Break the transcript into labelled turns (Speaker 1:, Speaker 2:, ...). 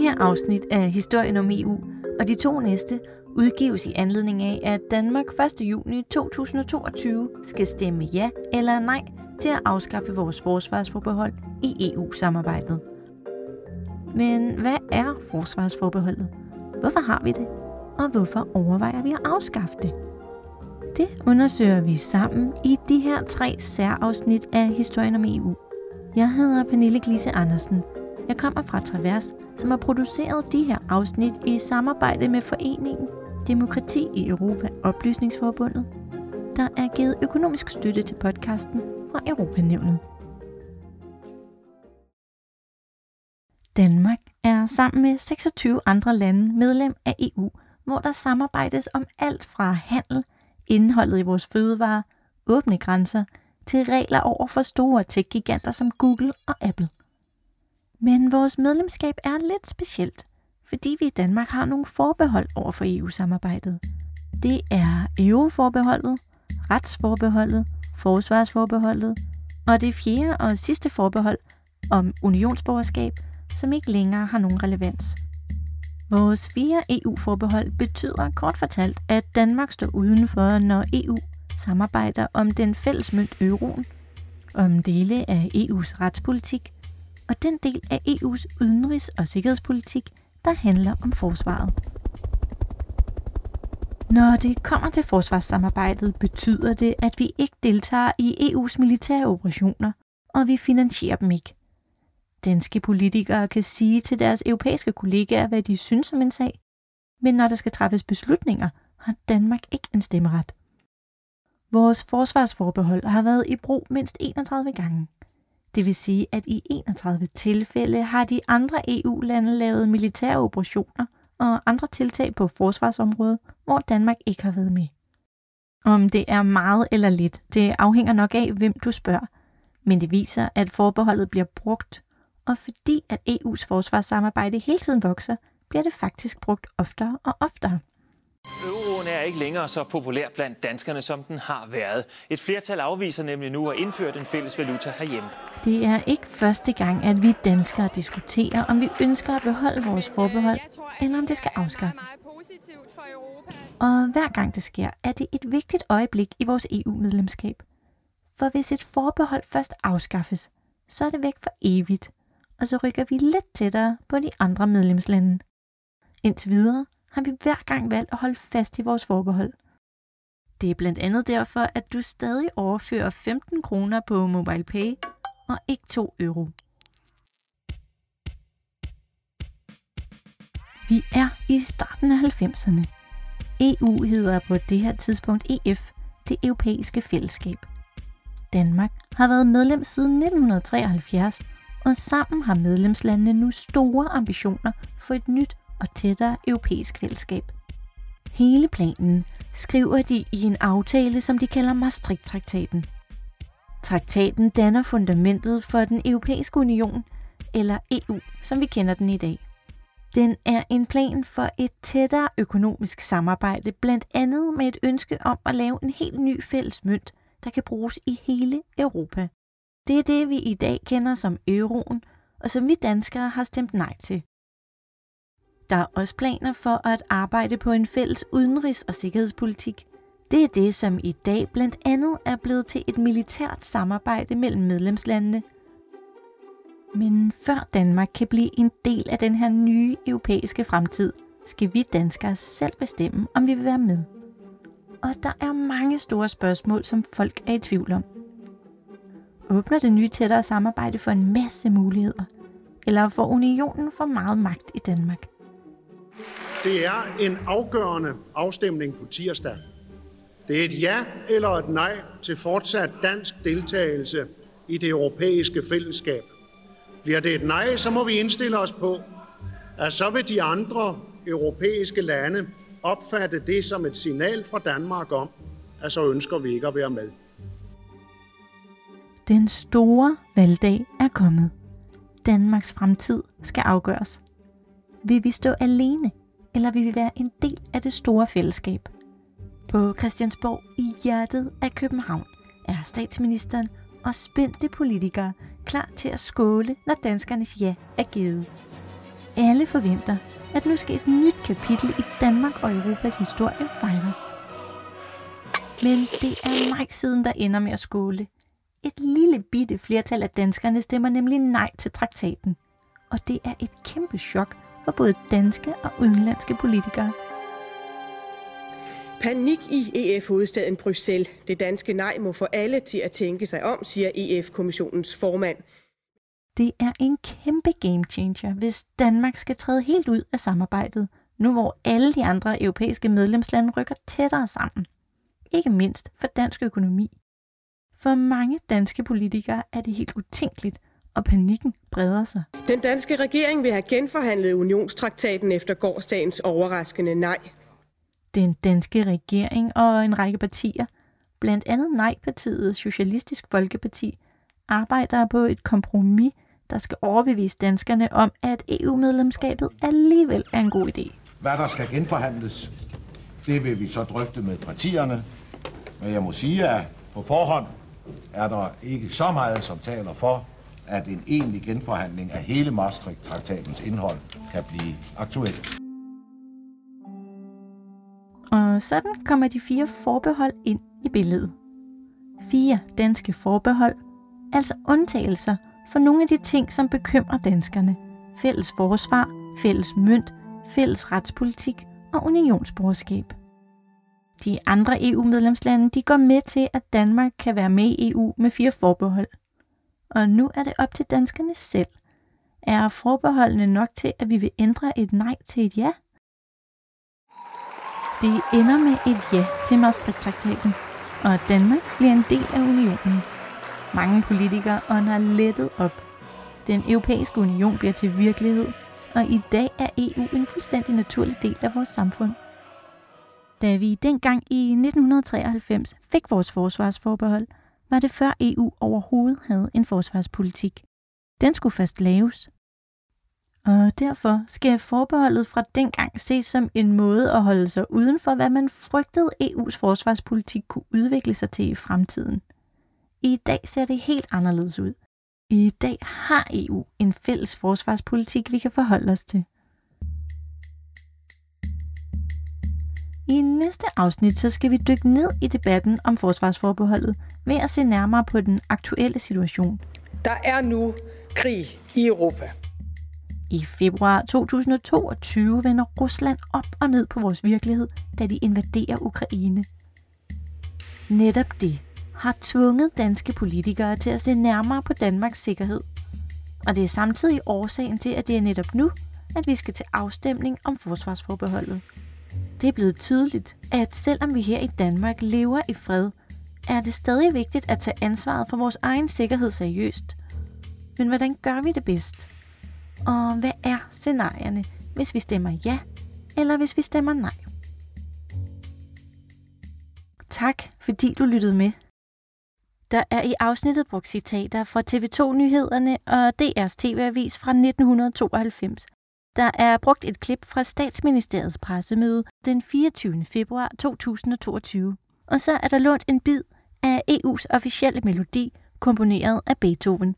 Speaker 1: her afsnit af Historien om EU og de to næste udgives i anledning af, at Danmark 1. juni 2022 skal stemme ja eller nej til at afskaffe vores forsvarsforbehold i EU-samarbejdet. Men hvad er forsvarsforbeholdet? Hvorfor har vi det? Og hvorfor overvejer vi at afskaffe det? Det undersøger vi sammen i de her tre særafsnit af Historien om EU. Jeg hedder Pernille Glise Andersen. Jeg kommer fra Travers, som har produceret de her afsnit i samarbejde med foreningen Demokrati i Europa Oplysningsforbundet, der er givet økonomisk støtte til podcasten fra Europanævnet. Danmark er sammen med 26 andre lande medlem af EU, hvor der samarbejdes om alt fra handel, indholdet i vores fødevarer, åbne grænser, til regler over for store tech-giganter som Google og Apple. Men vores medlemskab er lidt specielt, fordi vi i Danmark har nogle forbehold over for EU-samarbejdet. Det er EU-forbeholdet, retsforbeholdet, forsvarsforbeholdet og det fjerde og sidste forbehold om unionsborgerskab, som ikke længere har nogen relevans. Vores fire EU-forbehold betyder kort fortalt, at Danmark står udenfor, når EU samarbejder om den fælles mønt euroen, om dele af EU's retspolitik og den del af EU's udenrigs- og sikkerhedspolitik, der handler om forsvaret. Når det kommer til forsvarssamarbejdet, betyder det, at vi ikke deltager i EU's militære operationer, og vi finansierer dem ikke. Danske politikere kan sige til deres europæiske kollegaer, hvad de synes om en sag, men når der skal træffes beslutninger, har Danmark ikke en stemmeret. Vores forsvarsforbehold har været i brug mindst 31 gange. Det vil sige, at i 31 tilfælde har de andre EU-lande lavet militære operationer og andre tiltag på forsvarsområdet, hvor Danmark ikke har været med. Om det er meget eller lidt, det afhænger nok af, hvem du spørger. Men det viser, at forbeholdet bliver brugt, og fordi at EU's forsvarssamarbejde hele tiden vokser, bliver det faktisk brugt oftere og oftere.
Speaker 2: Euroen er ikke længere så populær blandt danskerne, som den har været. Et flertal afviser nemlig nu at indføre den fælles valuta herhjemme.
Speaker 1: Det er ikke første gang, at vi danskere diskuterer, om vi ønsker at beholde vores forbehold, eller om det skal afskaffes. Og hver gang det sker, er det et vigtigt øjeblik i vores EU-medlemskab. For hvis et forbehold først afskaffes, så er det væk for evigt, og så rykker vi lidt tættere på de andre medlemslande. Indtil videre har vi hver gang valgt at holde fast i vores forbehold. Det er blandt andet derfor, at du stadig overfører 15 kroner på MobilePay og ikke 2 euro. Vi er i starten af 90'erne. EU hedder på det her tidspunkt EF, det europæiske fællesskab. Danmark har været medlem siden 1973, og sammen har medlemslandene nu store ambitioner for et nyt og tættere europæisk fællesskab. Hele planen skriver de i en aftale, som de kalder Maastricht-traktaten. Traktaten danner fundamentet for den europæiske union, eller EU, som vi kender den i dag. Den er en plan for et tættere økonomisk samarbejde, blandt andet med et ønske om at lave en helt ny fælles mønt, der kan bruges i hele Europa. Det er det, vi i dag kender som euroen, og som vi danskere har stemt nej til. Der er også planer for at arbejde på en fælles udenrigs- og sikkerhedspolitik. Det er det, som i dag blandt andet er blevet til et militært samarbejde mellem medlemslandene. Men før Danmark kan blive en del af den her nye europæiske fremtid, skal vi danskere selv bestemme, om vi vil være med. Og der er mange store spørgsmål, som folk er i tvivl om. Åbner det nye tættere samarbejde for en masse muligheder? Eller får unionen for meget magt i Danmark?
Speaker 3: Det er en afgørende afstemning på tirsdag. Det er et ja eller et nej til fortsat dansk deltagelse i det europæiske fællesskab. Bliver det et nej, så må vi indstille os på, at så vil de andre europæiske lande opfatte det som et signal fra Danmark om, at så ønsker vi ikke at være med.
Speaker 1: Den store valgdag er kommet. Danmarks fremtid skal afgøres. Vil vi stå alene, eller vil være en del af det store fællesskab? På Christiansborg i hjertet af København er statsministeren og spændte politikere klar til at skåle, når danskernes ja er givet. alle forventer, at nu skal et nyt kapitel i Danmark og Europas historie fejres. Men det er mig siden, der ender med at skåle. Et lille bitte flertal af danskerne stemmer nemlig nej til traktaten. Og det er et kæmpe chok for både danske og udenlandske politikere.
Speaker 4: Panik i EF-hovedstaden Bruxelles. Det danske nej må få alle til at tænke sig om, siger EF-kommissionens formand.
Speaker 1: Det er en kæmpe game changer, hvis Danmark skal træde helt ud af samarbejdet, nu hvor alle de andre europæiske medlemslande rykker tættere sammen. Ikke mindst for dansk økonomi. For mange danske politikere er det helt utænkeligt, og panikken breder sig.
Speaker 4: Den danske regering vil have genforhandlet unionstraktaten efter gårdsdagens overraskende nej.
Speaker 1: Den danske regering og en række partier, blandt andet nej-partiet Socialistisk Folkeparti, arbejder på et kompromis, der skal overbevise danskerne om, at EU-medlemskabet alligevel er en god idé.
Speaker 5: Hvad der skal genforhandles, det vil vi så drøfte med partierne. Men jeg må sige, at på forhånd er der ikke så meget, som taler for, at en egentlig genforhandling af hele Maastricht-traktatens indhold kan blive aktuel.
Speaker 1: Og sådan kommer de fire forbehold ind i billedet. Fire danske forbehold, altså undtagelser for nogle af de ting, som bekymrer danskerne. Fælles forsvar, fælles mønt, fælles retspolitik og unionsborgerskab. De andre EU-medlemslande de går med til, at Danmark kan være med i EU med fire forbehold. Og nu er det op til danskerne selv. Er forbeholdene nok til, at vi vil ændre et nej til et ja? Det ender med et ja til Maastricht-traktaten, og Danmark bliver en del af unionen. Mange politikere ånder lettet op. Den europæiske union bliver til virkelighed, og i dag er EU en fuldstændig naturlig del af vores samfund. Da vi dengang i 1993 fik vores forsvarsforbehold, var det før EU overhovedet havde en forsvarspolitik. Den skulle først laves. Og derfor skal forbeholdet fra dengang ses som en måde at holde sig uden for, hvad man frygtede EU's forsvarspolitik kunne udvikle sig til i fremtiden. I dag ser det helt anderledes ud. I dag har EU en fælles forsvarspolitik, vi kan forholde os til. I næste afsnit så skal vi dykke ned i debatten om forsvarsforbeholdet ved at se nærmere på den aktuelle situation.
Speaker 4: Der er nu krig i Europa.
Speaker 1: I februar 2022 vender Rusland op og ned på vores virkelighed, da de invaderer Ukraine. Netop det har tvunget danske politikere til at se nærmere på Danmarks sikkerhed. Og det er samtidig årsagen til, at det er netop nu, at vi skal til afstemning om forsvarsforbeholdet. Det er blevet tydeligt, at selvom vi her i Danmark lever i fred, er det stadig vigtigt at tage ansvaret for vores egen sikkerhed seriøst. Men hvordan gør vi det bedst? Og hvad er scenarierne, hvis vi stemmer ja, eller hvis vi stemmer nej? Tak, fordi du lyttede med. Der er i afsnittet brugt citater fra TV2-nyhederne og DR's TV-avis fra 1992. Der er brugt et klip fra statsministeriets pressemøde den 24. februar 2022. Og så er der lånt en bid af EU's officielle melodi, komponeret af Beethoven.